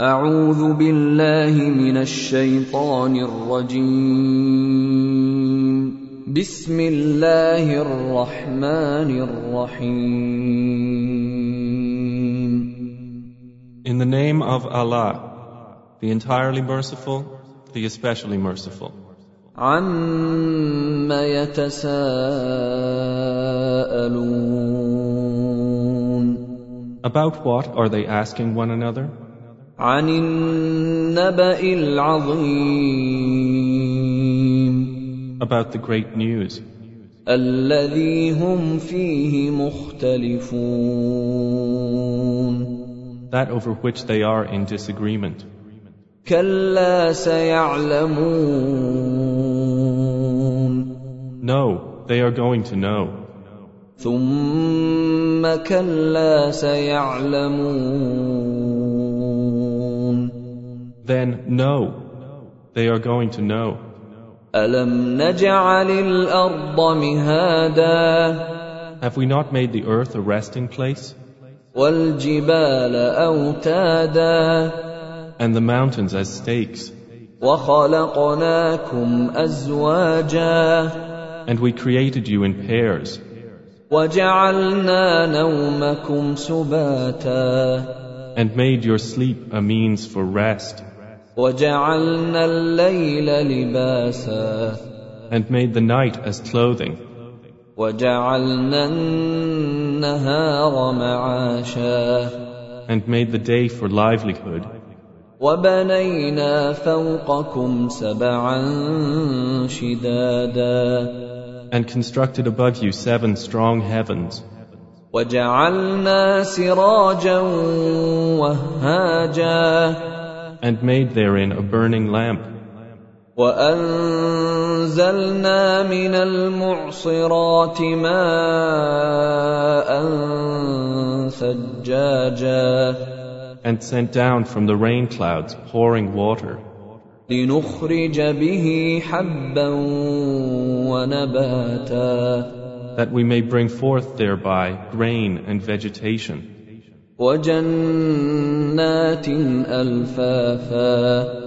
أعوذ بالله من الشيطان الرجيم بسم الله الرحمن الرحيم In the name of Allah, the entirely merciful, the especially merciful. عم يتساءلون About what are they asking one another? عن النبأ العظيم About the great news, الذي هم فيه مختلفون that over which they are in disagreement. كلا سيعلمون No, they are going to know. ثم كلا سيعلمون Then no, they are going to know. Have we not made the earth a resting place? And the mountains as stakes. And we created you in pairs. And made your sleep a means for rest. and made the night as clothing, وجعلنا النهار معاشا and made the day for livelihood, وبنينا فوقكم سبعا شدادا and constructed above you seven strong heavens, وجعلنا سراجا وهاجا and made therein a burning lamp, وأنزلنا من المعصرات ماء ثجاجا and sent down from the rain clouds pouring water, لنخرج به حبا ونباتا that we may bring forth thereby grain and vegetation, وجنات ألفافا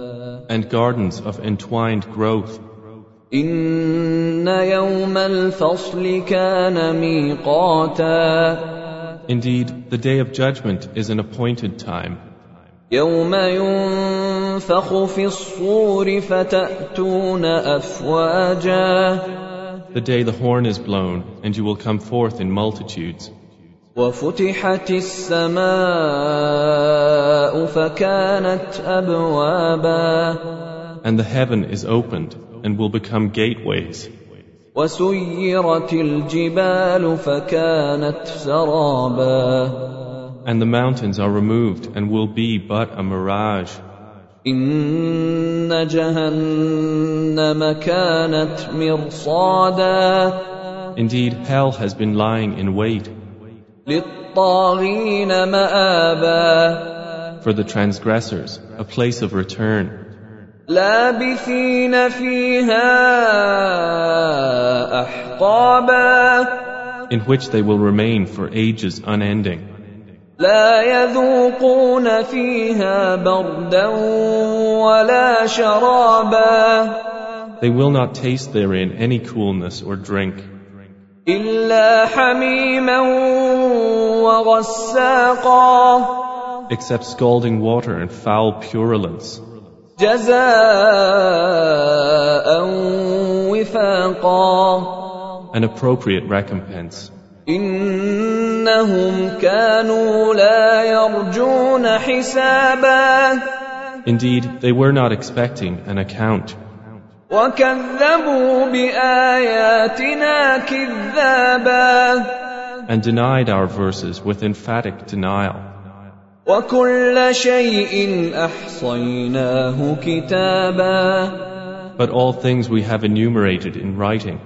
and gardens of entwined growth. إن يوم الفصل كان ميقاتا Indeed, the day of judgment is an appointed time, يوم ينفخ في الصور فتأتون أفواجا the day the horn is blown, and you will come forth in multitudes. وفتحت السماء فكانت أبوابا And the heaven is opened and will become gateways, وسيرت الجبال فكانت سرابا and the mountains are removed and will be but a mirage. إن جهنم كانت مرصادا Indeed, hell has been lying in wait للطاغين مآبا for the transgressors, a place of return, لابثين فيها أحقابا in which they will remain for ages unending. لا يذوقون فيها بردا ولا شرابا They will not taste therein any coolness or drink, إلا حميما وغساقا except scalding water and foul purulence, جزاء وفاقا an appropriate recompense. إنهم كانوا لا يرجون حسابا Indeed, they were not expecting an account, وكذبوا بآياتنا كذابا and denied our verses with emphatic denial. وكل شيء أحصيناه كتابا But all things we have enumerated in writing.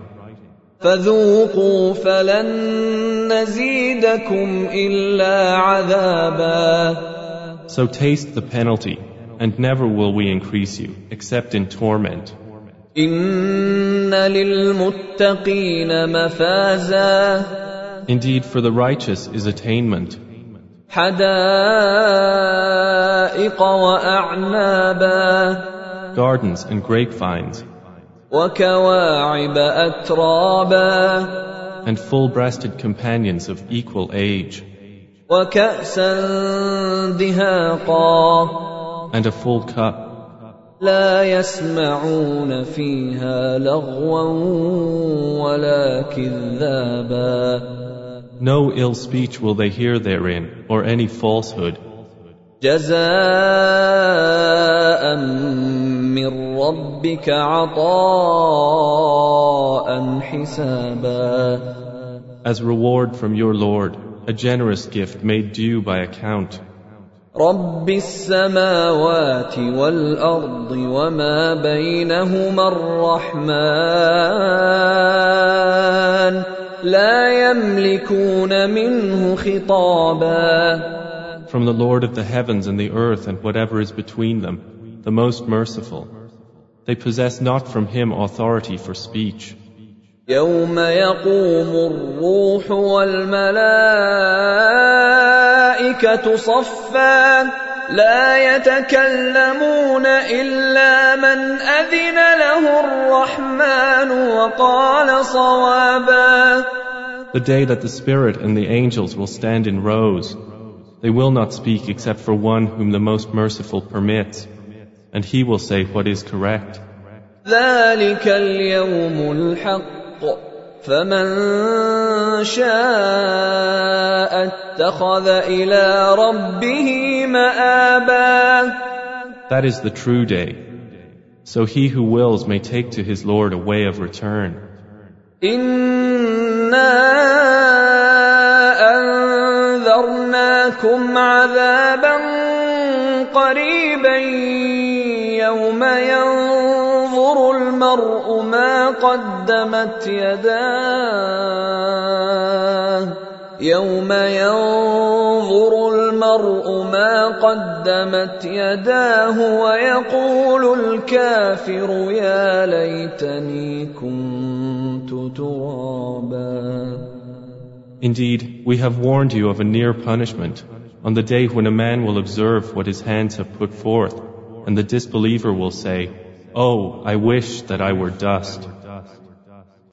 فذوقوا فلن نزيدكم إلا عذابا So taste the penalty, and never will we increase you, except in torment. Indeed, for the righteous is attainment. Gardens and grapevines. And full breasted companions of equal age. And a full cup. لا يسمعون فيها لغوا ولا كذابا No ill speech will they hear therein, or any falsehood. جزاء من ربك عطاء حسابا As reward from your Lord, a generous gift made due by account. رب السماوات والارض وما بينهما الرحمن لا يملكون منه خطابا From the Lord of the heavens and the earth and whatever is between them, the most merciful. They possess not from him authority for speech. يوم يقوم الروح والملائكة صفا لا يتكلمون إلا من أذن له الرحمن وقال صوابا The day that the Spirit and the angels will stand in rows, they will not speak except for one whom the most merciful permits, and he will say what is correct. ذلك اليوم الحق فمن شاء اتخذ إلى ربه مآبا That is the true day. So he who wills may take to his Lord a way of return. إنا أنذرناكم عذابا قريبا يوم ينظر المرء ما قدمت يداه يوم ينظر المرء ما قدمت يداه ويقول الكافر يا ليتني كنت ترابا Indeed, we have warned you of a near punishment on the day when a man will observe what his hands have put forth, and the disbeliever will say, Oh, I wish that I were dust.